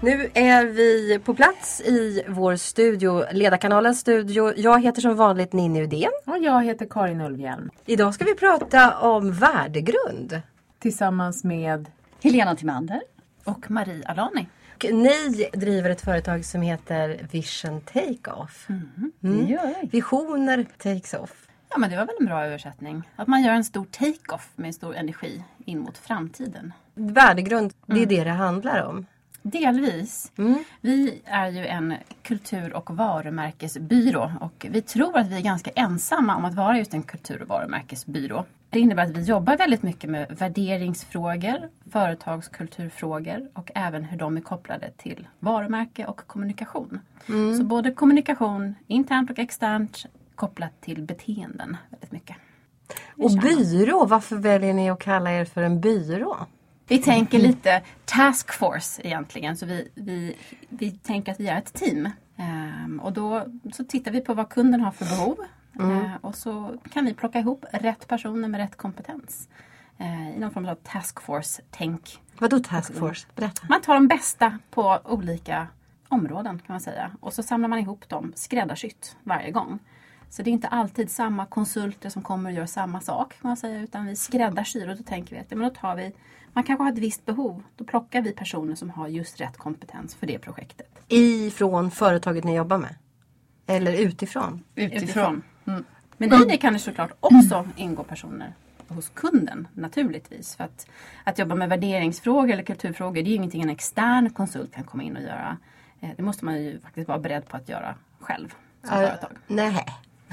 Nu är vi på plats i vår studio, Ledarkanalens studio. Jag heter som vanligt Ninni Udén. Och jag heter Karin Ulfhjelm. Idag ska vi prata om värdegrund. Tillsammans med Helena Timander. Och Marie Alani. Och ni driver ett företag som heter Vision Takeoff. Mm. Mm. Det gör vi. Visioner takes off. Ja men det var väl en bra översättning. Att man gör en stor take-off med stor energi in mot framtiden. Värdegrund, det är det det handlar om. Delvis. Vi är ju en kultur och varumärkesbyrå och vi tror att vi är ganska ensamma om att vara just en kultur och varumärkesbyrå. Det innebär att vi jobbar väldigt mycket med värderingsfrågor, företagskulturfrågor och även hur de är kopplade till varumärke och kommunikation. Så både kommunikation internt och externt kopplat till beteenden väldigt mycket. Och byrå, varför väljer ni att kalla er för en byrå? Vi tänker lite task force egentligen. Så vi, vi, vi tänker att vi är ett team. Ehm, och då så tittar vi på vad kunden har för behov. Ehm, och så kan vi plocka ihop rätt personer med rätt kompetens. Ehm, I någon form av task force-tänk. Vadå task force? Berätta. Man tar de bästa på olika områden kan man säga. Och så samlar man ihop dem skräddarsytt varje gång. Så det är inte alltid samma konsulter som kommer och gör samma sak kan man säga. Utan vi skräddarsyr och då tänker vi att men då tar vi man kanske har ett visst behov. Då plockar vi personer som har just rätt kompetens för det projektet. Ifrån företaget ni jobbar med? Eller utifrån? Utifrån. Mm. Men i det kan det såklart också ingå personer hos kunden naturligtvis. För att, att jobba med värderingsfrågor eller kulturfrågor det är ju ingenting en extern konsult kan komma in och göra. Eh, Det måste man ju faktiskt vara beredd på att göra själv som företag. Nej.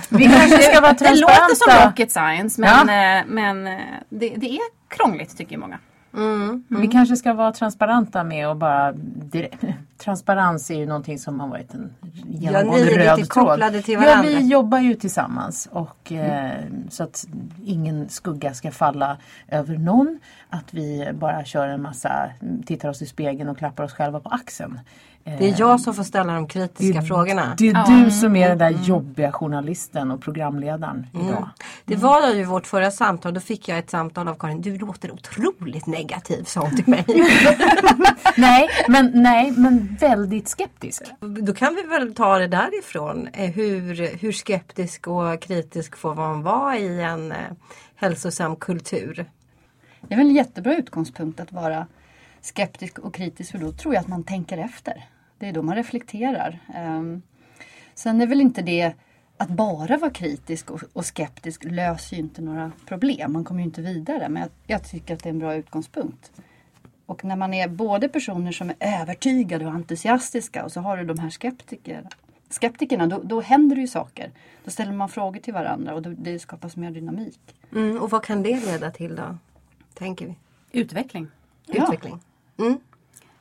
Vi kanske ska vara Det låter som rocket science men, eh, men eh, det, det är krångligt tycker många. Vi kanske ska vara transparenta med och bara... Transparens är ju någonting som har varit en genomgående ni är lite röd tråd. kopplade till Ja, varandra. vi jobbar ju tillsammans och eh, så att ingen skugga ska falla över någon. Att vi bara kör en massa, tittar oss i spegeln och klappar oss själva på axeln. Det är jag som får ställa de kritiska frågorna. Det är du som är den där jobbiga journalisten och programledaren idag. Det var ju vårt förra samtal, då fick jag ett samtal av Karin. Du låter otroligt negativ, sa hon till mig. Nej, men, nej, men väldigt skeptisk. Då kan vi väl ta det därifrån. Eh, Hur, hur skeptisk och kritisk får man vara i en eh, hälsosam kultur? Det är väl en jättebra utgångspunkt att vara skeptisk och kritisk för då tror jag att man tänker efter. Det är då man reflekterar. Ehm, Sen är väl inte det att bara vara kritisk och, skeptisk löser ju inte några problem. Man kommer ju inte vidare. Men jag, tycker att det är en bra utgångspunkt. Och när man är både personer som är övertygade och entusiastiska och så har du de här skeptiker, skeptikerna, då, då händer det ju saker. Då ställer man frågor till varandra och då, det skapas mer dynamik. Mm, och vad kan det leda till då? Tänker vi. Utveckling. Ja. Utveckling. Mm.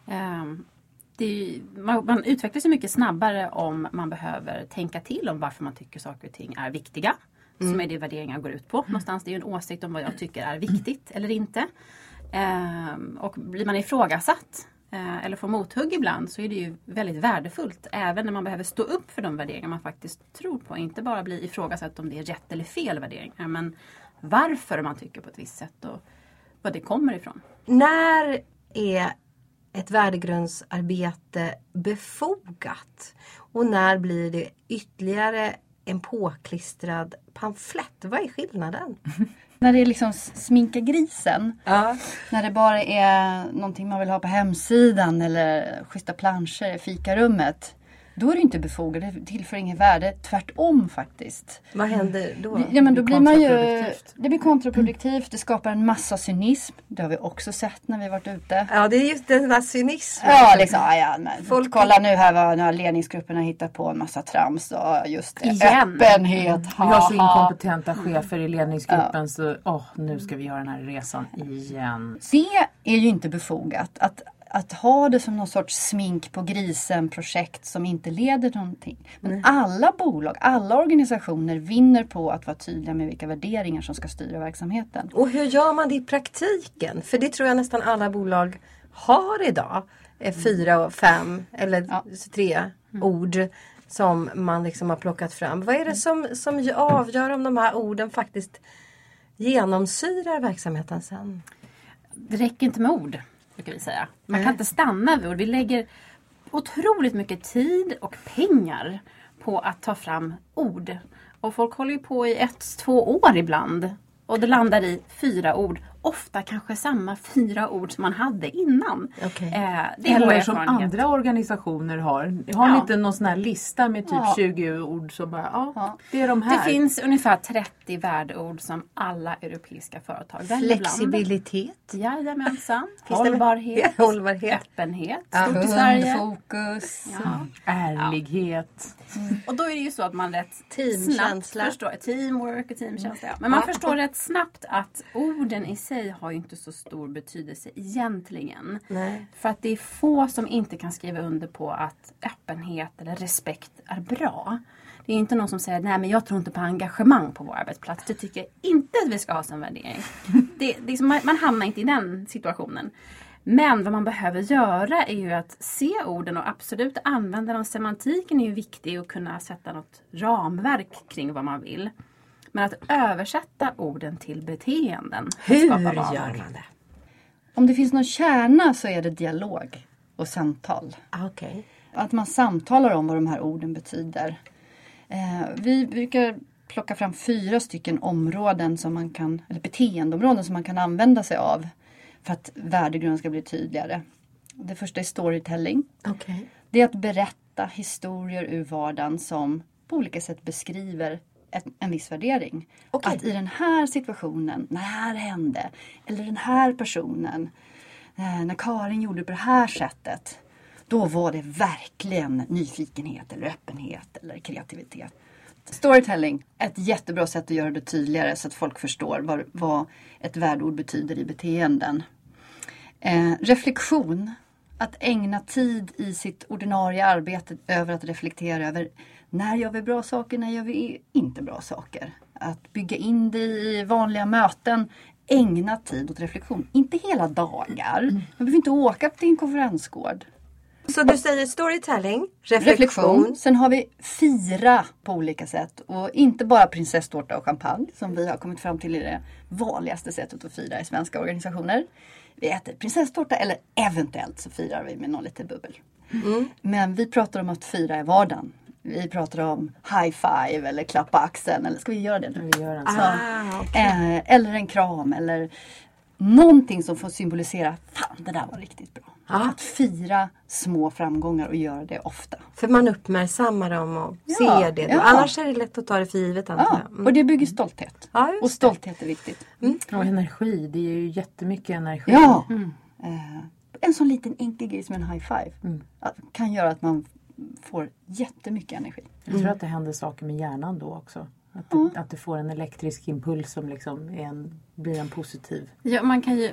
Ehm, det är, ju- man, man utvecklas mycket snabbare om man behöver tänka till om varför man tycker saker och ting är viktiga. Som är det värderingar går ut på. Någonstans det är ju en åsikt om vad jag tycker är viktigt eller inte. Ehm, och blir man ifrågasatt eh, eller får mothugg ibland så är det ju väldigt värdefullt. Även när man behöver stå upp för de värderingar man faktiskt tror på. Inte bara bli ifrågasatt om det är rätt eller fel värderingar. Men varför man tycker på ett visst sätt och var det kommer ifrån. När är ett värdegrundsarbete befogat? Och när blir det ytterligare en påklistrad pamflett? Vad är skillnaden? När det är liksom sminka grisen. Ja. När det bara är någonting man vill ha på hemsidan eller schyssta planscher i fikarummet. Då är det inte befogat, det tillför inget värde. Tvärtom faktiskt. Vad händer då? Ja men då blir man ju... Det blir kontraproduktivt, det skapar en massa cynism. Det har vi också sett när vi varit ute. Ja, det är just den där cynismen. Ja, liksom, ja, ja, men, Folk- kolla nu här vad nu har ledningsgrupperna hittat på en massa trams och just det, Igen. öppenhet. Vi har så inkompetenta chefer i ledningsgruppen så åh, nu ska vi göra den här resan igen. Det är ju inte befogat. Att, att ha det som någon sorts smink på grisen-projekt som inte leder till någonting. Men alla bolag, alla organisationer vinner på att vara tydliga med vilka värderingar som ska styra verksamheten. Och hur gör man det i praktiken? För det tror jag nästan alla bolag har idag. Eh, Fyra och fem eller Ja. tre ord som man liksom har plockat fram. Vad är det som, som avgör om de här orden faktiskt genomsyrar verksamheten sen? det räcker inte med ord. Brukar vi säga. Man kan inte stanna vid ord. Vi lägger otroligt mycket tid och pengar på att ta fram ord. Och folk håller ju på i ett, två år ibland. Och det landar i fyra ord. Ofta kanske samma fyra ord som man hade innan. Okej. Eh, det är Eller som andra organisationer har. Har ni Ja. inte någon sån här lista med typ Ja. 20 ord som bara, ja, Ja. det är de Det här. finns ungefär 30 värdeord som alla europeiska företag väljer. Flexibilitet. Jajamensan. Det- Hållbarhet. Hållbarhet. Öppenhet. Ja. Stort i Sverige. Kundfokus. Ja. Ärlighet. Och då är det ju så att man rätt Teamkänsla. snabbt förstår, teamwork och teamkänsla. Ja. Men man Ja. förstår rätt snabbt att orden i sig har ju inte så stor betydelse egentligen. Nej. För att det är få som inte kan skriva under på att öppenhet eller respekt är bra. Det är inte någon som säger nej men jag tror inte på engagemang på vår arbetsplats. Det tycker jag inte att vi ska ha som värdering. Det, det som, man, man hamnar inte i den situationen. Men vad man behöver göra är ju att se orden och absolut använda dem. Semantiken är ju viktig och kunna sätta något ramverk kring vad man vill. Men att översätta orden till beteenden. Hur gör man det? Om det finns någon kärna så är det dialog och samtal. Ah, Okej. Att man samtalar om vad de här orden betyder. Eh, vi brukar plocka fram fyra stycken områden som man kan, eller beteendeområden som man kan använda sig av för att värdegrunden ska bli tydligare. Det första är storytelling. Okej. Det är att berätta historier ur vardagen som på olika sätt beskriver ett, en viss värdering. Okej. Att i den här situationen, när det här hände, eller den här personen, eh, när Karin gjorde på det här sättet. Då var det verkligen nyfikenhet eller öppenhet eller kreativitet. Storytelling, ett jättebra sätt att göra det tydligare så att folk förstår vad, vad ett värdeord betyder i beteenden. Eh, reflektion. Att ägna tid i sitt ordinarie arbete över att reflektera över när gör vi bra saker, när gör vi inte bra saker. Att bygga in det i vanliga möten. Ägna tid åt reflektion. Inte hela dagar. Man behöver inte åka till en konferensgård. Så du säger storytelling, reflektion. Reflektion. Sen har vi fira på olika sätt. Och inte bara prinsesstårta och champagne som vi har kommit fram till är det vanligaste sättet att fira i svenska organisationer. Vi äter prinsesstårta eller eventuellt så firar vi med någon lite bubbel. Men vi pratar om att fira i vardagen. Vi pratar om high five eller klappa axeln. Eller ska vi göra det nu? Vi gör en Så, sån. Ah, okej. eh, eller en kram eller någonting som får symbolisera Fan det där var riktigt bra. Ja. Att fira små framgångar och göra det ofta. För man uppmärksammar dem och Ja, ser det. Ja. Annars är det lätt att ta det för givet antar Ja, jag. Mm. och det bygger stolthet. Ja, och stolthet är viktigt. Och energi, det är ju jättemycket energi. Ja! Eh, en sån liten enkel grej som en high five Mm. kan göra att man får jättemycket energi. Jag tror att det händer saker med hjärnan då också. Att det, att det får en elektrisk impuls som liksom är en, blir en positiv. Ja, man kan ju,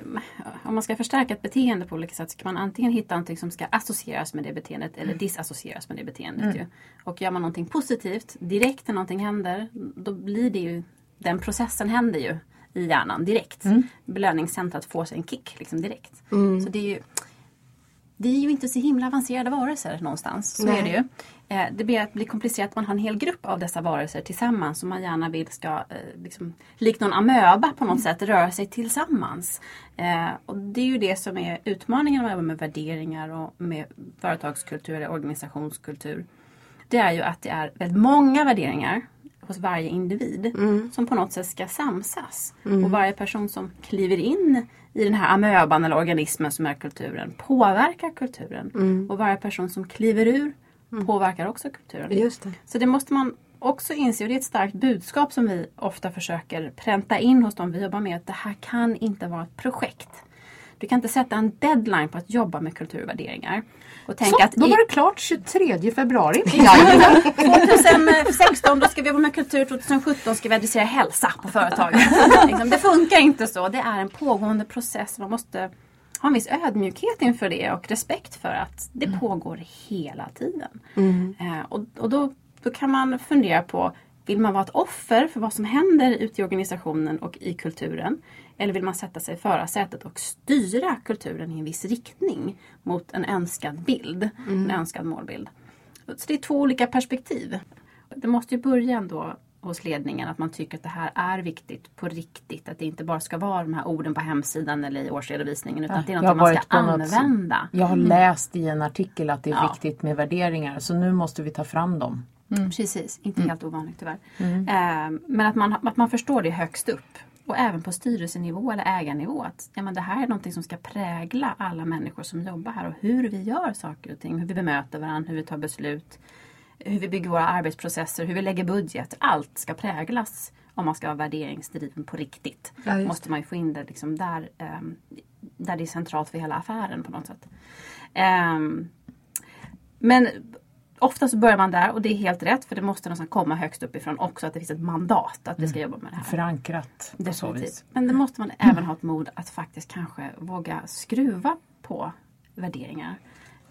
om man ska förstärka ett beteende på olika sätt så kan man antingen hitta någonting som ska associeras med det beteendet eller disassocieras med det beteendet. Ju. Och gör man någonting positivt direkt när någonting händer då blir det ju, den processen händer ju i hjärnan direkt. Belöningscentrat får sig en kick liksom direkt. Så det är ju det är ju inte så himla avancerade varelser någonstans. Så Nej. är det ju. Eh, det blir att bli komplicerat att man har en hel grupp av dessa varelser tillsammans som man gärna vill ska, eh, liksom, likt någon amöba på något sätt, röra sig tillsammans. Eh, och det är ju det som är utmaningen jobbar med värderingar och med företagskultur eller organisationskultur. Det är ju att det är väldigt många värderingar hos varje individ som på något sätt ska samsas. Och varje person som kliver in i den här amöban eller organismen som är kulturen påverkar kulturen. Och varje person som kliver ur påverkar också kulturen. Just det. Så det måste man också inse och det är ett starkt budskap som vi ofta försöker pränta in hos dem vi jobbar med. Att det här kan inte vara ett projekt. Du kan inte sätta en deadline på att jobba med kulturvärderingar. Och tänka Så, att då var det klart 23 februari. Jajamän. 2016 då ska vi jobba med kultur, 2017 ska vi adressera hälsa på företaget. liksom, det funkar inte så. Det är en pågående process. Man måste ha en viss ödmjukhet inför det och respekt för att det pågår hela tiden. Eh, och och då, då kan man fundera på vill man vara ett offer för vad som händer ute i organisationen och i kulturen? Eller vill man sätta sig i förarsätet och styra kulturen i en viss riktning mot en önskad bild, en önskad målbild? Så det är två olika perspektiv. Det måste ju börja ändå hos ledningen att man tycker att det här är viktigt på riktigt. Att det inte bara ska vara de här orden på hemsidan eller i årsredovisningen utan att det är något man ska på något- använda. Jag har läst i en artikel att det är Ja. viktigt med värderingar så nu måste vi ta fram dem. Precis, inte helt ovanligt tyvärr. Mm. Eh, men att man, att man förstår det högst upp. Och även på styrelsenivå eller ägarnivå. Att ja, men det här är någonting som ska prägla alla människor som jobbar här. Och hur vi gör saker och ting. Hur vi bemöter varandra, hur vi tar beslut. Hur vi bygger våra arbetsprocesser, hur vi lägger budget. Allt ska präglas om man ska vara värderingsdriven på riktigt. Ja, måste man ju få in det liksom där, ehm, där det är centralt för hela affären på något sätt. Ehm, men ofta så börjar man där och det är helt rätt för det måste någonstans komma högst uppifrån också att det finns ett mandat att vi ska jobba med det här. Förankrat på så vis. Men då måste man även ha ett mod att faktiskt kanske våga skruva på värderingar.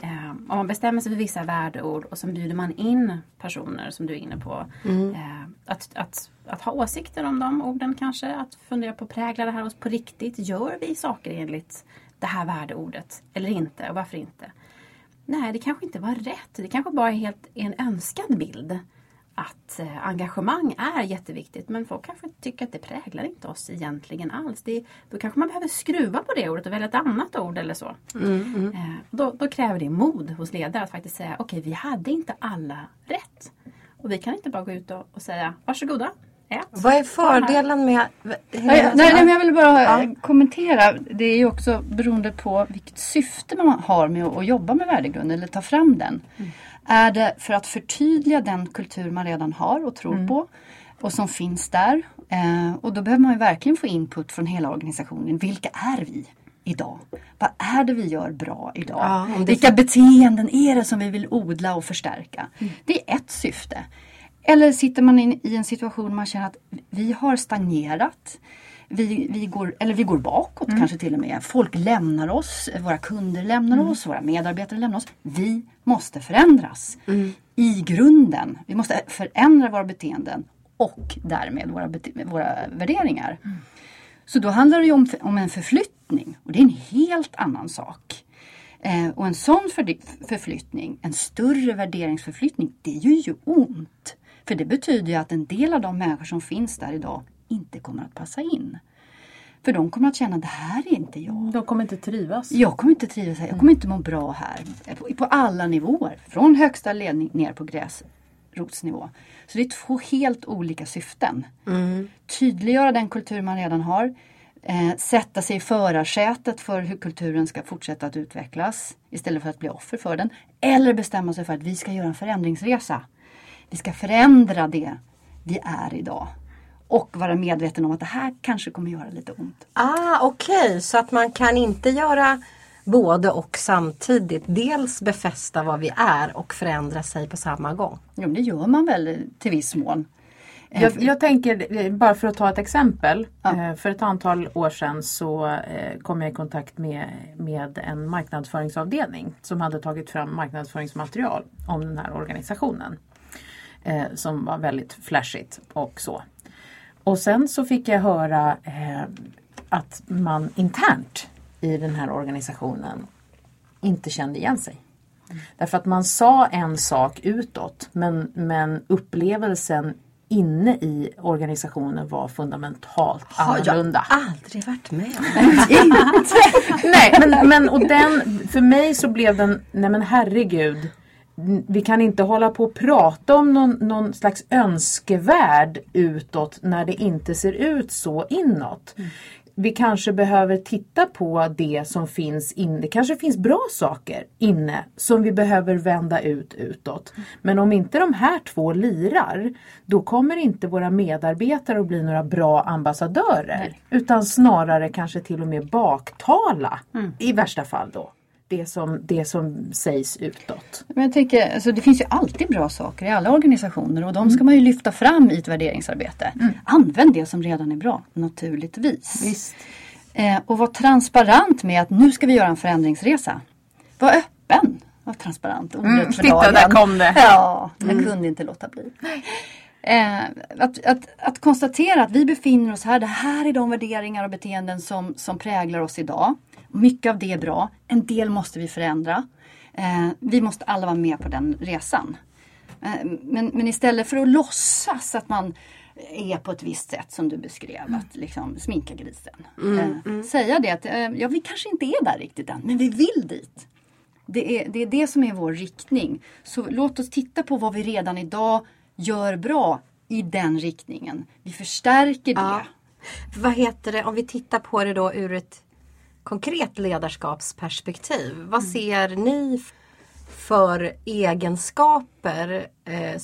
Eh, om man bestämmer sig för vissa värdeord och så bjuder man in personer som du är inne på. Eh, att, att, att ha åsikter om de orden kanske. Att fundera på, präglar det här oss på riktigt? Gör vi saker enligt det här värdeordet eller inte? Och varför inte? Nej, det kanske inte var rätt. Det kanske bara är helt en önskad bild. Att eh, engagemang är jätteviktigt men folk kanske tycker att det präglar inte oss egentligen alls. Det, då kanske man behöver skruva på det ordet och välja ett annat ord eller så. Eh, då, då kräver det mod hos ledare att faktiskt säga okej, vi hade inte alla rätt. Och vi kan inte bara gå ut och, och säga varsågoda, ät. Vad är fördelen med... Nej, nej, nej, men jag vill bara eh, kommentera. Det är ju också beroende på vilket syfte man har med att, jobba med värdegrunden eller ta fram den. Är det för att förtydliga den kultur man redan har och tror på och som finns där. Eh, och då behöver man ju verkligen få input från hela organisationen. Vilka är vi idag? Vad är det vi gör bra idag? Ja, Vilka beteenden är det som vi vill odla och förstärka? Det är ett syfte. Eller sitter man in, i en situation man känner att vi har stagnerat. Vi, vi, går, eller vi går bakåt kanske till och med. Folk lämnar oss, våra kunder lämnar oss, våra medarbetare lämnar oss. Vi måste förändras i grunden. Vi måste förändra våra beteenden och därmed våra, våra värderingar. Så då handlar det om, om en förflyttning och det är en helt annan sak. Eh, och en sån för, förflyttning, en större värderingsförflyttning, det gör ju ont. För det betyder ju att en del av de människor som finns där idag inte kommer att passa in. För de kommer att känna, det här är inte jag. De kommer inte trivas. Jag kommer inte trivas här, jag kommer inte må bra här. På, på alla nivåer, från högsta ledning ner på gräsrotsnivå. Så det är två helt olika syften. Tydliggöra den kultur man redan har. Eh, sätta sig i förarsätet för hur kulturen ska fortsätta att utvecklas istället för att bli offer för den. Eller bestämma sig för att vi ska göra en förändringsresa. Vi ska förändra det vi är idag. Och vara medveten om att det här kanske kommer göra lite ont. Ah, okej, så att man kan inte göra både och samtidigt. Dels befästa vad vi är och förändra sig på samma gång. Jo, det gör man väl till viss mån. Eh, Jag, jag tänker, eh, bara för att ta ett exempel. Ja. eh, För ett antal år sedan så kom jag i kontakt med, med en marknadsföringsavdelning som hade tagit fram marknadsföringsmaterial om den här organisationen. Eh, Som var väldigt flashigt och så. Och sen så fick jag höra eh, att man internt i den här organisationen inte kände igen sig. Därför att man sa en sak utåt men, men upplevelsen inne i organisationen var fundamentalt Har jag annorlunda. aldrig varit med om. Nej, men, men och den, för mig så blev den, nej men herregud. Vi kan inte hålla på och prata om någon, någon slags önskevärld utåt när det inte ser ut så inåt. Vi kanske behöver titta på det som finns inne. Det kanske finns bra saker inne som vi behöver vända ut utåt. Men om inte de här två lirar, då kommer inte våra medarbetare att bli några bra ambassadörer. Utan snarare kanske till och med baktala i värsta fall då. Det som, det som sägs utåt. Men jag tänker, alltså det finns ju alltid bra saker i alla organisationer och de ska man ju lyfta fram i ett värderingsarbete. Använd det som redan är bra, naturligtvis. Visst. Eh, och var transparent med att nu ska vi göra en förändringsresa. Var öppen. Var transparent. Ordet Mm, för titta, dagen. där kom det. Ja, jag kunde inte låta bli. Eh, att, att, att konstatera att vi befinner oss här. Det här är de värderingar och beteenden som, som präglar oss idag. Mycket av det är bra. En del måste vi förändra. Eh, vi måste alla vara med på den resan. Eh, Men, men istället för att låtsas att man är på ett visst sätt som du beskrev, att liksom sminka grisen. Eh, Säga det att eh, ja, vi kanske inte är där riktigt än, men vi vill dit. Det är, det är det som är vår riktning. Så låt oss titta på vad vi redan idag gör bra i den riktningen. Vi förstärker det. Ja. Vad heter det, om vi tittar på det då ur ett konkret ledarskapsperspektiv. Vad ser ni för egenskaper eh,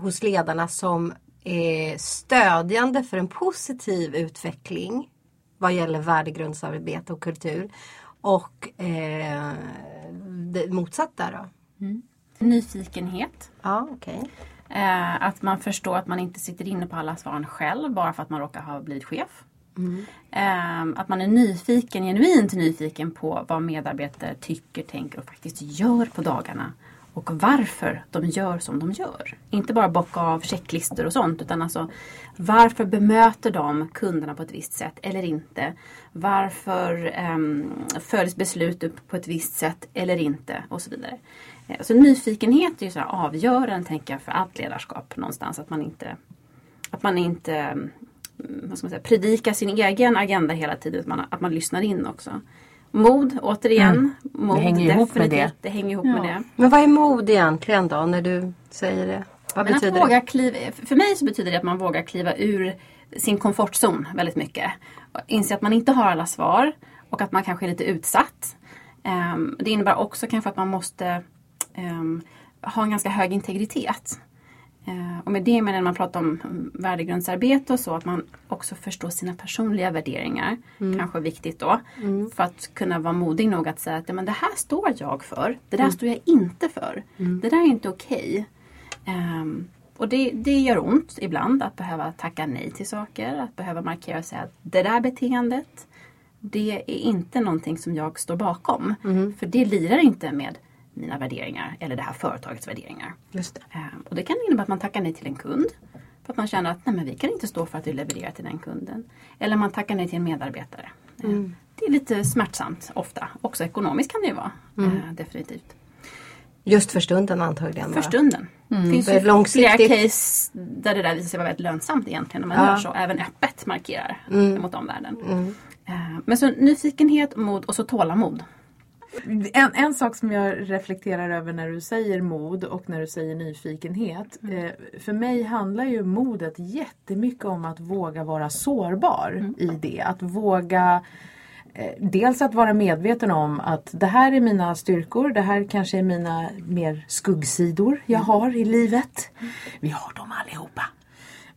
hos ledarna som är stödjande för en positiv utveckling vad gäller värdegrundsarbete och kultur. Och eh, det motsatta då? Nyfikenhet. Ja, okej. Eh, att man förstår att man inte sitter inne på alla svaren själv bara för att man råkar ha blivit chef. Mm. att man är nyfiken, genuint nyfiken på vad medarbetare tycker, tänker och faktiskt gör på dagarna. Och varför de gör som de gör. Inte bara bocka av checklistor och sånt utan alltså varför bemöter de kunderna på ett visst sätt eller inte? Varför um, följs beslut upp på ett visst sätt eller inte? Och så vidare. Ehm, så nyfikenhet är ju så här avgörande tänker jag för allt ledarskap någonstans. Att man inte, att man inte vad ska man säga, predikar sin egen agenda hela tiden. Att man, att man lyssnar in också. Mod, återigen. Mod, Det hänger ihop med det. Det hänger ihop med det. Men vad är mod egentligen då när du säger det? Vad Men att betyder våga det? kliva, för mig så betyder det att man vågar kliva ur sin komfortzon väldigt mycket. Och Inse att man inte har alla svar och att man kanske är lite utsatt. Ehm, det innebär också kanske att man måste ehm, ha en ganska hög integritet. Eh, och med det menar jag när man pratar om mm, värdegrundsarbete och så att man också förstår sina personliga värderingar. Kanske är viktigt då. För att kunna vara modig nog att säga att men det här står jag för. Det där står jag inte för. Det där är inte okej. Ehm, och det, det gör ont ibland att behöva tacka nej till saker. Att behöva markera och säga att det där beteendet det är inte någonting som jag står bakom. För det lirar inte med mina värderingar eller det här företagets värderingar. Just det. Ehm, Och det kan innebära att man tackar nej till en kund. För att man känner att nej, men vi kan inte stå för att vi levererar till den kunden. Eller man tackar nej till en medarbetare. Ehm, Det är lite smärtsamt ofta. Också ekonomiskt kan det ju vara. eh, definitivt. Just för stunden antagligen. För stunden. Det finns ju långsiktigt- flera case där det där visar sig vara väldigt lönsamt egentligen. När man Ja. gör så. Även öppet markerar mot omvärlden. Eh, Men så nyfikenhet, mod och så tålamod. En, en sak som jag reflekterar över när du säger mod och när du säger nyfikenhet. Eh, för mig handlar ju modet jättemycket om att våga vara sårbar i det. Att våga eh, Dels att vara medveten om att det här är mina styrkor, det här kanske är mina mer skuggsidor jag har i livet. Vi har dem allihopa.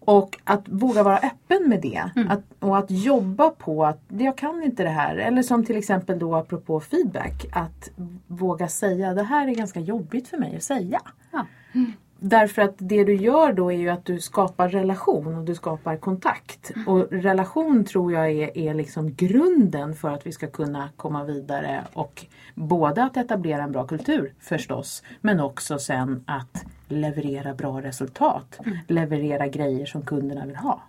Och att våga vara öppen med det. Att, och att jobba på att jag kan inte det här. Eller som till exempel då apropå feedback. Att våga säga det här är ganska jobbigt för mig att säga. Ja. Därför att det du gör då är ju att du skapar relation och du skapar kontakt. Och relation tror jag är, är liksom grunden för att vi ska kunna komma vidare. Och både att etablera en bra kultur förstås. Men också sen att leverera bra resultat. Leverera grejer som kunderna vill ha.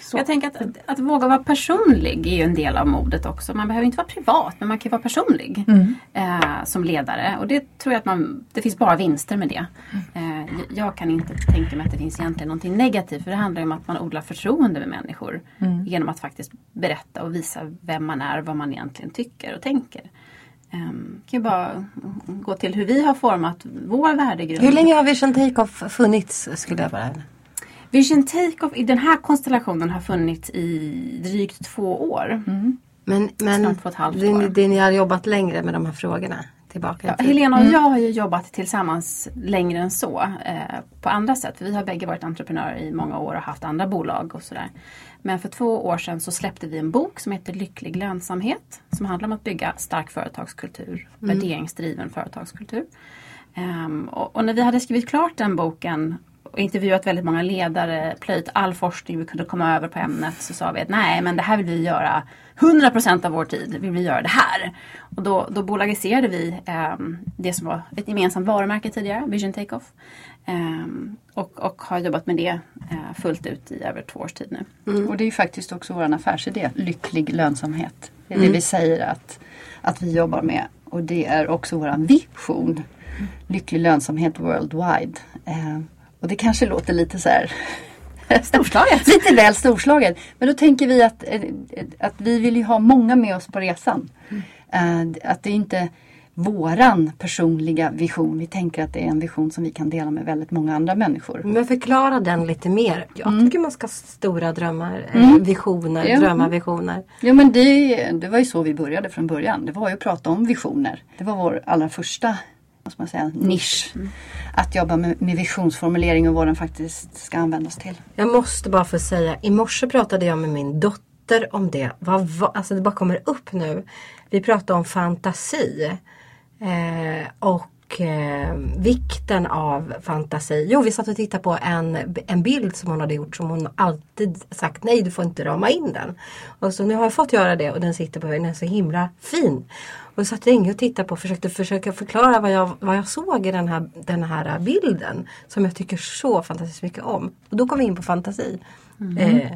Så. Jag tänker att, att, våga vara personlig är ju en del av modet också. Man behöver inte vara privat men man kan vara personlig eh, som ledare. Och det tror jag att man, det finns bara vinster med det. Eh, jag kan inte tänka mig att det finns egentligen någonting negativt. För det handlar om att man odlar förtroende med människor. Genom att faktiskt berätta och visa vem man är och vad man egentligen tycker och tänker. Um, kan ju bara gå till hur vi har format vår värdegrund. Hur länge har Vision Takeoff funnits skulle jag bara... Vision Takeoff i den här konstellationen har funnits i drygt två år. Men, men Snart två det, år. det, ni har jobbat längre med de här frågorna tillbaka Ja. Helena och jag har ju jobbat tillsammans längre än så. Eh, på andra sätt. Vi har bägge varit entreprenörer i många år och haft andra bolag och sådär. Men för två år sedan så släppte vi en bok som heter Lycklig lönsamhet. Som handlar om att bygga stark företagskultur. Värderingsdriven företagskultur. Ehm, och, och när vi hade skrivit klart den boken och intervjuat väldigt många ledare, plöjt all forskning vi kunde komma över på ämnet så sa vi att nej men det här vill vi göra 100% av vår tid, vill vi göra det här. Och då, då bolagiserade vi ehm, det som var ett gemensamt varumärke tidigare, Vision Takeoff. Ehm, och, och har jobbat med det eh, fullt ut i över två års tid nu. Och det är ju faktiskt också vår affärsidé, lycklig lönsamhet. Det är det vi säger att, att vi jobbar med. Och det är också vår vision. lycklig lönsamhet worldwide. Eh, och det kanske låter lite så här Storslaget. lite väl storslaget. Men då tänker vi att, eh, att vi vill ju ha många med oss på resan. Eh, Att det är inte våran personliga vision. Vi tänker att det är en vision som vi kan dela med väldigt många andra människor. Men förklara den lite mer. Jag tycker man ska ha stora drömmar, eh, visioner, Ja. drömmar, visioner. Jo men det, det var ju så vi började från början. Det var ju att prata om visioner. Det var vår allra första vad ska man säga, nisch. Att jobba med, med visionsformulering och vad den faktiskt ska användas till. Jag måste bara få säga, i morse pratade jag med min dotter om det. Vad, vad, alltså det bara kommer upp nu. Vi pratade om fantasi. Eh, och eh, vikten av fantasi. Jo, vi satt och tittade på en, en bild som hon hade gjort som hon alltid sagt nej, du får inte rama in den. Och så nu har jag fått göra det och den sitter på väggen, den är så himla fin. Och satt länge och tittade på och försökte försöka förklara vad jag, vad jag såg i den här, den här bilden. Som jag tycker så fantastiskt mycket om. Och då kom vi in på fantasi. Eh,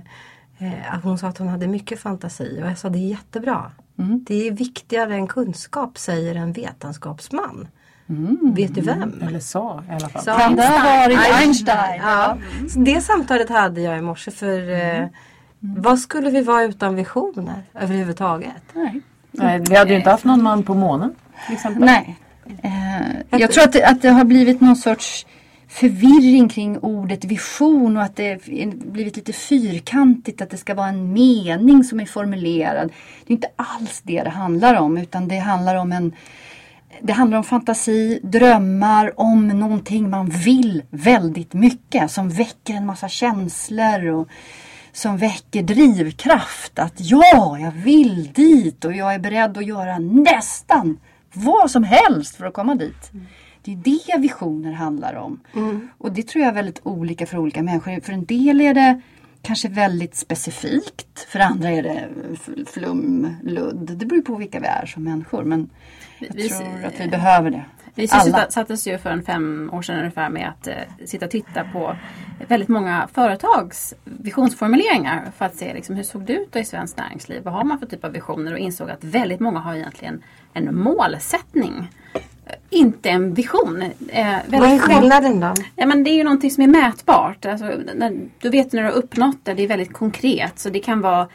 eh, att hon sa att hon hade mycket fantasi och jag sa det är jättebra. Det är viktigare än kunskap säger en vetenskapsman. Vet du vem? Eller sa i alla fall. Sa Kan det ha varit Einstein? Ja. Så det samtalet hade jag i morse för eh, vad skulle vi vara utan visioner överhuvudtaget? Nej. Nej, vi hade ju inte haft någon man på månen. Nej. Eh, jag tror att det, att det har blivit någon sorts förvirring kring ordet vision och att det blivit lite fyrkantigt att det ska vara en mening som är formulerad. Det är inte alls det det handlar om utan det handlar om en det handlar om fantasi, drömmar, om någonting man vill väldigt mycket som väcker en massa känslor och som väcker drivkraft. Att ja, jag vill dit och jag är beredd att göra nästan vad som helst för att komma dit. Det är det visioner handlar om. Och det tror jag är väldigt olika för olika människor. För en del är det kanske väldigt specifikt. För andra är det flum, ludd. Det beror på vilka vi är som människor. Men jag Vi- tror att vi behöver det. Vi Alla. satt- sattes ju för en fem år sedan ungefär med att eh, sitta och titta på väldigt många företags visionsformuleringar för att se liksom, hur såg det ut i svenskt näringsliv? Vad har man för typ av visioner? Och insåg att väldigt många har egentligen en målsättning. Eh, Inte en vision. Eh, Vad är skillnaden då? Ja, men det är ju någonting som är mätbart. Alltså, när, du vet när du har uppnått det, det är väldigt konkret. Så det kan vara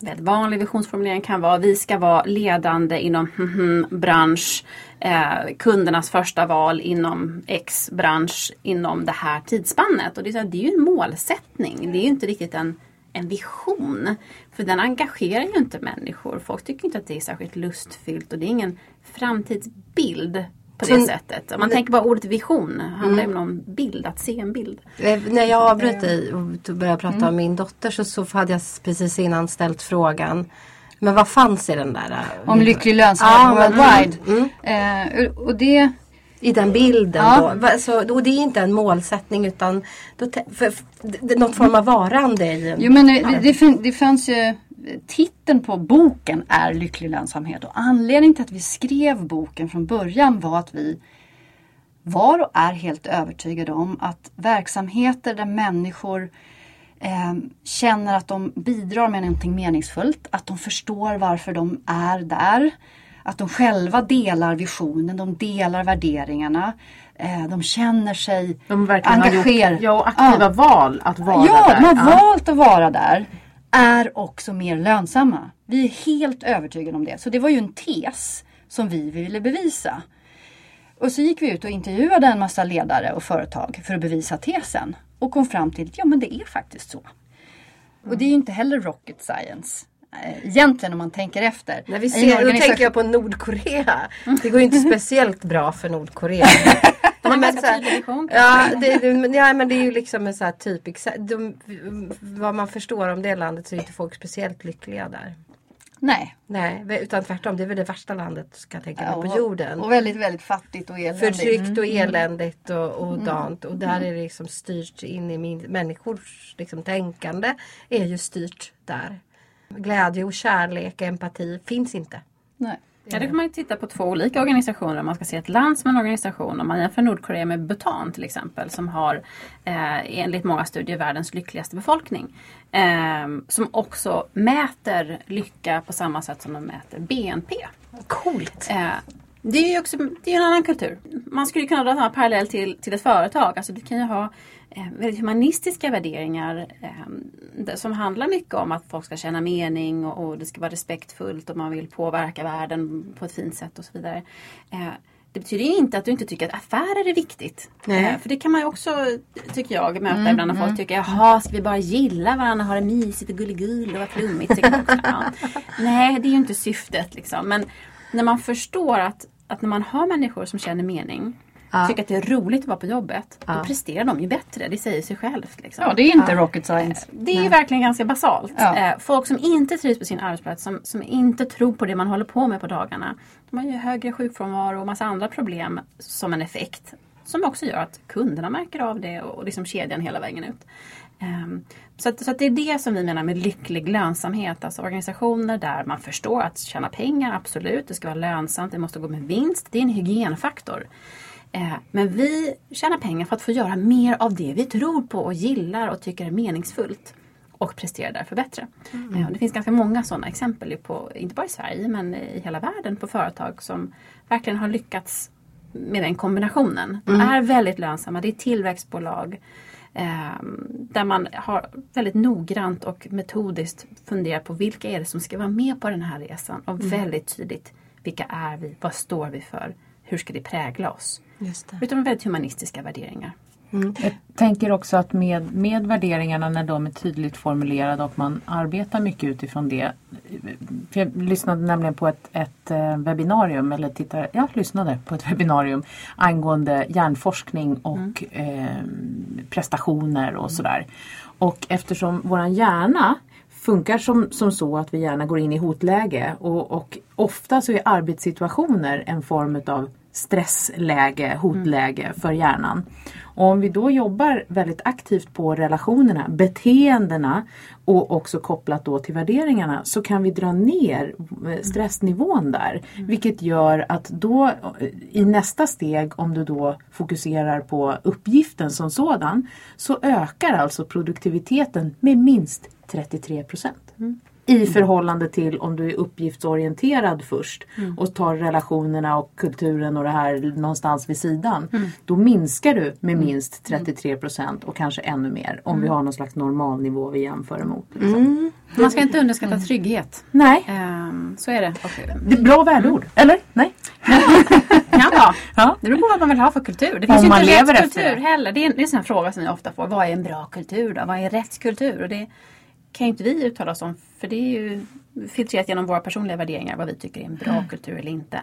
väldigt vanlig visionsformulering kan vara vi ska vara ledande inom mhm, bransch, eh, kundernas första val inom X bransch inom det här tidsspannet. Och det är, så här, det är ju en målsättning. Det är ju inte riktigt en, en vision. För den engagerar ju inte människor. Folk tycker inte att det är särskilt lustfyllt och det är ingen framtidsbild på det Så- sättet. Om man tänker bara ordet vision, handlar ju om någon bild, att se en bild. Eh, När jag avbröt dig och började prata om min dotter så, så hade jag precis innan ställt frågan Men vad fanns i den där? eh, Om lycklig lönsamhet Ja, men- worldwide. mm, Eh, och det I den bilden Ja. då. Så, och det är inte en målsättning utan då, för, för, någon form av varande i. Jo men eh, det, det, fin- det fanns ju Titeln på boken är Lycklig lönsamhet och anledningen till att vi skrev boken från början var att vi var och är helt övertygade om att verksamheter där människor eh, känner att de bidrar med någonting meningsfullt, att de förstår varför de är där, att de själva delar visionen, de delar värderingarna, eh, de känner sig De engagerade. ja, och aktiva val att vara Ja, där. de har valt att vara där. Är också mer lönsamma. Vi är helt övertygade om det. Så det var ju en tes som vi ville bevisa. Och så gick vi ut och intervjuade en massa ledare och företag för att bevisa tesen. Och kom fram till att ja men det är faktiskt så. Och det är ju inte heller rocket science. eh, Egentligen om man tänker efter. När vi ser, då organisation- tänker jag på Nordkorea. Det går ju inte speciellt bra för Nordkorea. De har ganska så tydlig vision. Ja, det, det, men- ja, men det är ju liksom en sån här typisk... De, vad man förstår om det landet så är inte folk speciellt lyckliga där. Nej. Nej, utan tvärtom. Det är väl det värsta landet ska jag tänka mig Ja, på jorden. Och väldigt, väldigt fattigt och eländigt. Förtryckt och eländigt och, och dant. Och där är det liksom styrt in i min, människors liksom, tänkande. Är ju styrt där. Glädje och kärlek, empati finns inte. Nej. Ja, då kan man ju titta på två olika organisationer om man ska se ett land som en organisation. Om man jämför Nordkorea med Bhutan till exempel som har eh, enligt många studier världens lyckligaste befolkning. Eh, som också mäter lycka på samma sätt som de mäter BNP. Coolt! Eh, Det är ju också det är en annan kultur. Man skulle kunna dra samma parallell till, till ett företag. Alltså du kan ju ha eh, väldigt humanistiska värderingar eh, som handlar mycket om att folk ska känna mening och, och, det ska vara respektfullt och man vill påverka världen på ett fint sätt och så vidare. Eh, det betyder inte att du inte tycker att affärer är viktigt. Nej. Eh, för det kan man ju också, tycker jag, möta ibland när folk tycker jaha, ska vi bara gilla varandra, ha det mysigt och gulligull och vara flummigt. Ja. Nej, det är ju inte syftet liksom. Men när man förstår att, att när man har människor som känner mening Ja. tycker att det är roligt att vara på jobbet. Ja. Då presterar de ju bättre. Det säger sig självt. Liksom. Ja, det är inte rocket science. Det är ju verkligen ganska basalt. Ja. Eh, folk som inte trivs på sin arbetsplats, som, som inte tror på det man håller på med på dagarna. De har ju högre sjukfrånvaro och massa andra problem som en effekt. Som också gör att kunderna märker av det och liksom kedjan hela vägen ut. Ehm, så att, så att det är det som vi menar med lycklig lönsamhet. Alltså organisationer där man förstår att tjäna pengar, absolut. Det ska vara lönsamt, det måste gå med vinst. Det är en hygienfaktor. Eh, Men vi tjänar pengar för att få göra mer av det vi tror på och gillar och tycker är meningsfullt. Och presterar därför bättre. Eh, och Det finns ganska många sådana exempel, på, inte bara i Sverige men i hela världen på företag som verkligen har lyckats med den kombinationen. De är väldigt lönsamma, det är tillväxtbolag. Eh, där man har väldigt noggrant och metodiskt funderat på vilka är det som ska vara med på den här resan och väldigt tydligt vilka är vi, vad står vi för, hur ska det prägla oss? Just det. Utan väldigt humanistiska värderingar. Jag tänker också att med, med värderingarna när de är tydligt formulerade och man arbetar mycket utifrån det. För jag lyssnade nämligen på ett, ett eh, webbinarium, eller tittar, jag lyssnade på ett webbinarium angående hjärnforskning och eh, prestationer och sådär. Och eftersom våran hjärna funkar som, som så att vi gärna går in i hotläge och, och ofta så är arbetssituationer en form av stressläge, hotläge för hjärnan. Och om vi då jobbar väldigt aktivt på relationerna, beteendena och också kopplat då till värderingarna så kan vi dra ner eh, stressnivån där. Vilket gör att då eh, i nästa steg om du då fokuserar på uppgiften som sådan så ökar alltså produktiviteten med minst 33 procent. Mm. I förhållande till om du är uppgiftsorienterad först och tar relationerna och kulturen och det här någonstans vid sidan. Då minskar du med minst 33 procent och kanske ännu mer om vi har någon slags normalnivå vi jämför emot. Liksom. Man ska inte underskatta trygghet. Nej, Ehm, så är det. Och, det är bra värdeord. Eller? Nej? vara. Ja. Det beror på vad man vill ha för kultur. Det Om finns ju man inte rätt kultur det. heller. Det är, en, det är en sån fråga som jag ofta får. Vad är en bra kultur då? Vad är rätt kultur? Och det kan inte vi uttala oss om. För det är ju filtrerat genom våra personliga värderingar vad vi tycker är en bra kultur eller inte.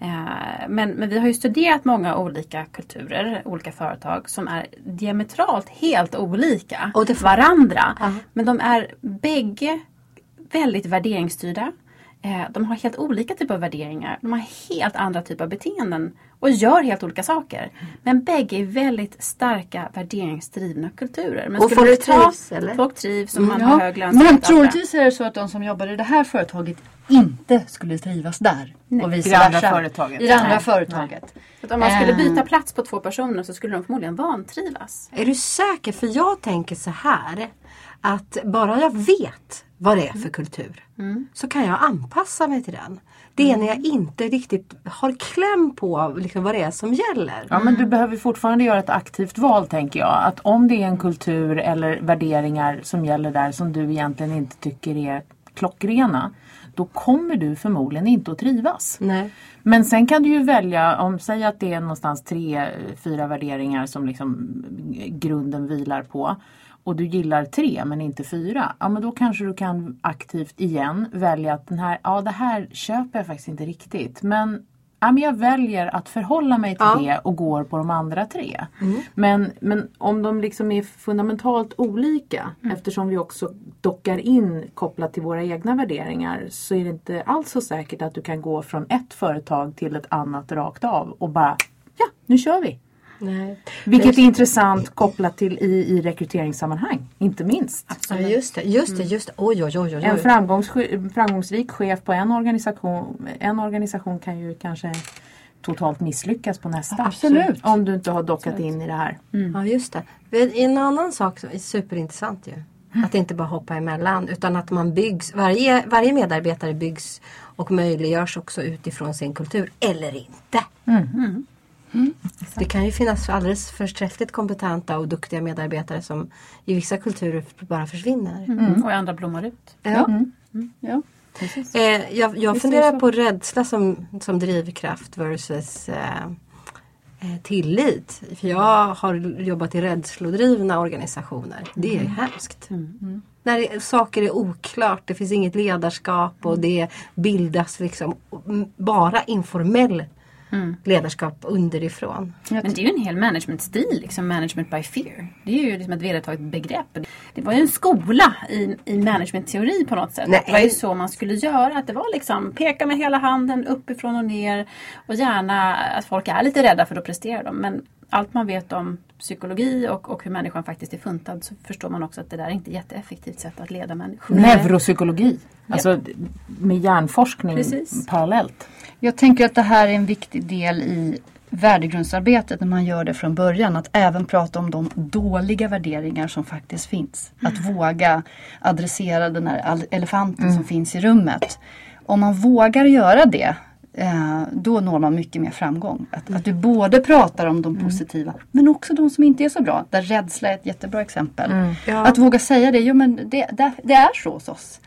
Eh, men, men vi har ju studerat många olika kulturer, olika företag som är diametralt helt olika Och det- varandra. Ja. Men de är bägge väldigt värderingsstyrda. Eh, De har helt olika typer av värderingar. De har helt andra typer av beteenden och gör helt olika saker. Men bägge är väldigt starka värderingsdrivna kulturer. Men Och skulle folk du ta- trivs, eller? Folk trivs och man har hög men lönsamhet. troligtvis är det så att de som jobbar i det här företaget inte skulle trivas där. Och vice I det andra versa. företaget. I det andra Nej. företaget. Att om man skulle Eh. byta plats på två personer så skulle de förmodligen vantrivas. Är du säker? För jag tänker så här. Att bara jag vet vad det är för kultur så kan jag anpassa mig till den. Det är när jag inte riktigt har kläm på liksom vad det är som gäller. Ja men du behöver fortfarande göra ett aktivt val tänker jag. Att om det är en kultur eller värderingar som gäller där som du egentligen inte tycker är klockrena. Då kommer du förmodligen inte att trivas. Nej. Men sen kan du ju välja, om säg att det är någonstans tre, fyra värderingar som liksom grunden vilar på. Och du gillar tre men inte fyra. Ja men då kanske du kan aktivt igen välja att den här, ja det här köper jag faktiskt inte riktigt. Men, ja, men jag väljer att förhålla mig till Ja. det och går på de andra tre. Men, men om de liksom är fundamentalt olika eftersom vi också dockar in kopplat till våra egna värderingar så är det inte alls så säkert att du kan gå från ett företag till ett annat rakt av och bara ja, nu kör vi. Nej. Vilket är intressant kopplat till i, i rekryteringssammanhang, inte minst. Ja, just det, just det, just det. Oj, oj, oj, oj. En framgångs, framgångsrik chef på en organisation, en organisation kan ju kanske totalt misslyckas på nästa. Absolut. Om du inte har dockat in i det här. Ja, just det. En annan sak som är superintressant ju. Att inte bara hoppa emellan utan att man byggs, varje, varje medarbetare byggs och möjliggörs också utifrån sin kultur eller inte. Det kan ju finnas alldeles förträffligt kompetenta och duktiga medarbetare som i vissa kulturer bara försvinner. Mm. Och i andra blommar ut. Ja. Ja. Eh, jag jag Visst funderar på rädsla som, som drivkraft versus eh, eh, tillit. För jag har jobbat i rädslodrivna organisationer. Det är hemskt. När det, saker är oklart, det finns inget ledarskap och det bildas liksom mm, bara informell ledarskap underifrån. Men det är ju en hel managementstil, liksom management by fear. Det är ju liksom ett vedertaget begrepp. Det var ju en skola i, i managementteori på något sätt. Nej. Det var ju så man skulle göra. Att det var liksom peka med hela handen uppifrån och ner. Och gärna att folk är lite rädda för då presterar de. Men allt man vet om psykologi och, och hur människan faktiskt är funtad så förstår man också att det där är inte ett jätteeffektivt sätt att leda människor. Neuropsykologi. Alltså med hjärnforskning Precis. parallellt. Jag tänker att det här är en viktig del i värdegrundsarbetet när man gör det från början. Att även prata om de dåliga värderingar som faktiskt finns. Att våga adressera den här elefanten som finns i rummet. Om man vågar göra det eh, då når man mycket mer framgång. Att, att du både pratar om de positiva men också de som inte är så bra. Där rädsla är ett jättebra exempel. Ja. Att våga säga det, jo men det, det, det är så hos oss.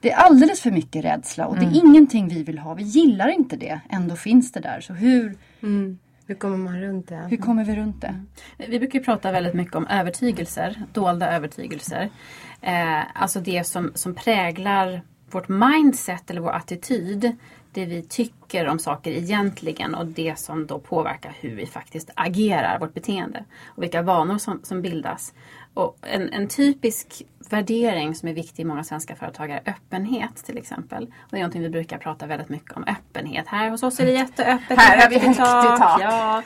Det är alldeles för mycket rädsla och det är ingenting vi vill ha. Vi gillar inte det. Ändå finns det där. Så hur, Hur kommer man runt det? hur kommer vi runt det? Vi brukar prata väldigt mycket om övertygelser, dolda övertygelser. Eh, alltså det som, som präglar vårt mindset eller vår attityd. Det vi tycker om saker egentligen och det som då påverkar hur vi faktiskt agerar, vårt beteende. Och vilka vanor som, som bildas. Och en, en typisk värdering som är viktig i många svenska företag är öppenhet till exempel. Och det är någonting vi brukar prata väldigt mycket om. Öppenhet. Här hos oss är det jätteöppet. Här har vi högt i tak. Ja.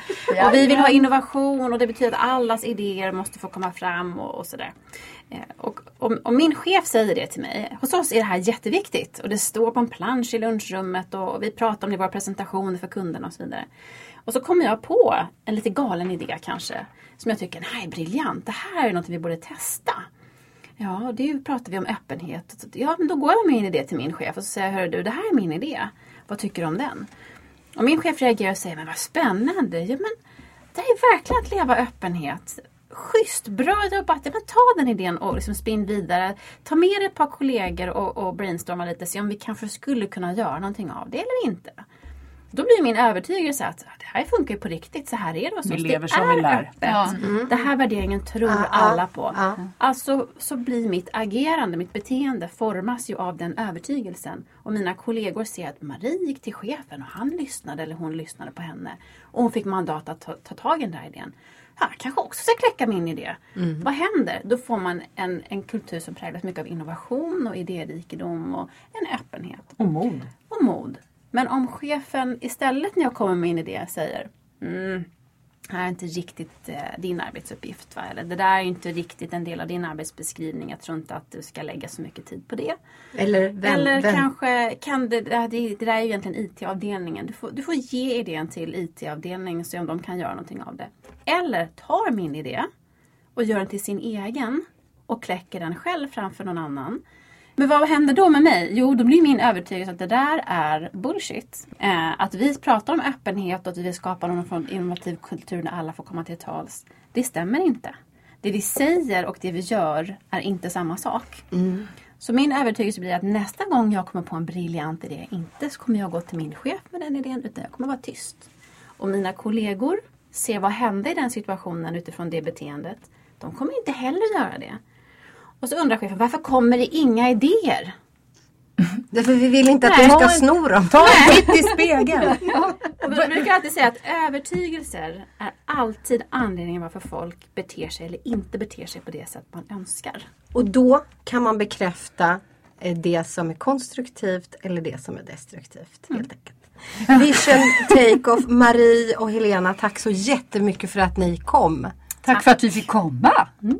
Och vi vill ha innovation och det betyder att allas idéer måste få komma fram och, och sådär. Eh, och om, om min chef säger det till mig, hos oss är det här jätteviktigt och det står på en plansch i lunchrummet och vi pratar om det i våra presentationer för kunderna och så vidare. Och så kommer jag på en lite galen idé kanske, som jag tycker, nej briljant, det här är något vi borde testa. Ja, och det pratar vi om öppenhet. Ja, men då går jag med min idé till min chef och så säger jag, hörru du, det här är min idé. Vad tycker du om den? Och min chef reagerar och säger, men vad spännande. Ja, men det är verkligen att leva öppenhet. Schysst, bra jobbat. Ja, men ta den idén och liksom spinn vidare. Ta med dig ett par kollegor och, och brainstorma lite. Se om vi kanske skulle kunna göra någonting av det eller inte. Då blir min övertygelse att det här funkar ju på riktigt. Så här är det hos Vi oss. lever det som vi lär. öppet. Ja. Det här värderingen tror Ah, ah, alla på. ah. Alltså så blir mitt agerande, mitt beteende formas ju av den övertygelsen. Och mina kollegor ser att Marie gick till chefen och han lyssnade eller hon lyssnade på henne. Och hon fick mandat att ta, ta tag i den där idén. Jag kanske också ska kläcka min idé. Vad händer? Då får man en, en kultur som präglas mycket av innovation och idérikedom och en öppenhet Och mod. och mod. Men om chefen istället när jag kommer med min idé säger mm, det här är inte riktigt eh, din arbetsuppgift. Va? Eller det där är inte riktigt en del av din arbetsbeskrivning. Jag tror inte att du ska lägga så mycket tid på det. Eller, vem, Eller vem, kanske kan det, det, det där är ju egentligen IT-avdelningen. Du får, du får ge idén till IT-avdelningen och se om de kan göra någonting av det. Eller tar min idé och gör den till sin egen och kläcker den själv framför någon annan. Men vad händer då med mig? Jo, då blir min övertygelse att det där är bullshit. Eh, att vi pratar om öppenhet och att vi vill skapa någon form av innovativ kultur där alla får komma till tals. Det stämmer inte. Det vi säger och det vi gör är inte samma sak. Så min övertygelse blir att nästa gång jag kommer på en briljant idé, inte så kommer jag gå till min chef med den idén, utan jag kommer vara tyst. Och mina kollegor ser vad hände i den situationen utifrån det beteendet. De kommer inte heller göra det. Och så undrar chefen, varför kommer det inga idéer? Därför vi vill inte att Nej. du ska sno dem. Ta en titt i spegeln! Och vi brukar alltid säga att övertygelser är alltid anledningen varför folk beter sig eller inte beter sig på det sätt man önskar. Och då kan man bekräfta eh, det som är konstruktivt eller det som är destruktivt. Helt enkelt. Vision Take-Off, Marie och Helena, tack så jättemycket för att ni kom. Tack för att vi fick komma! Mm.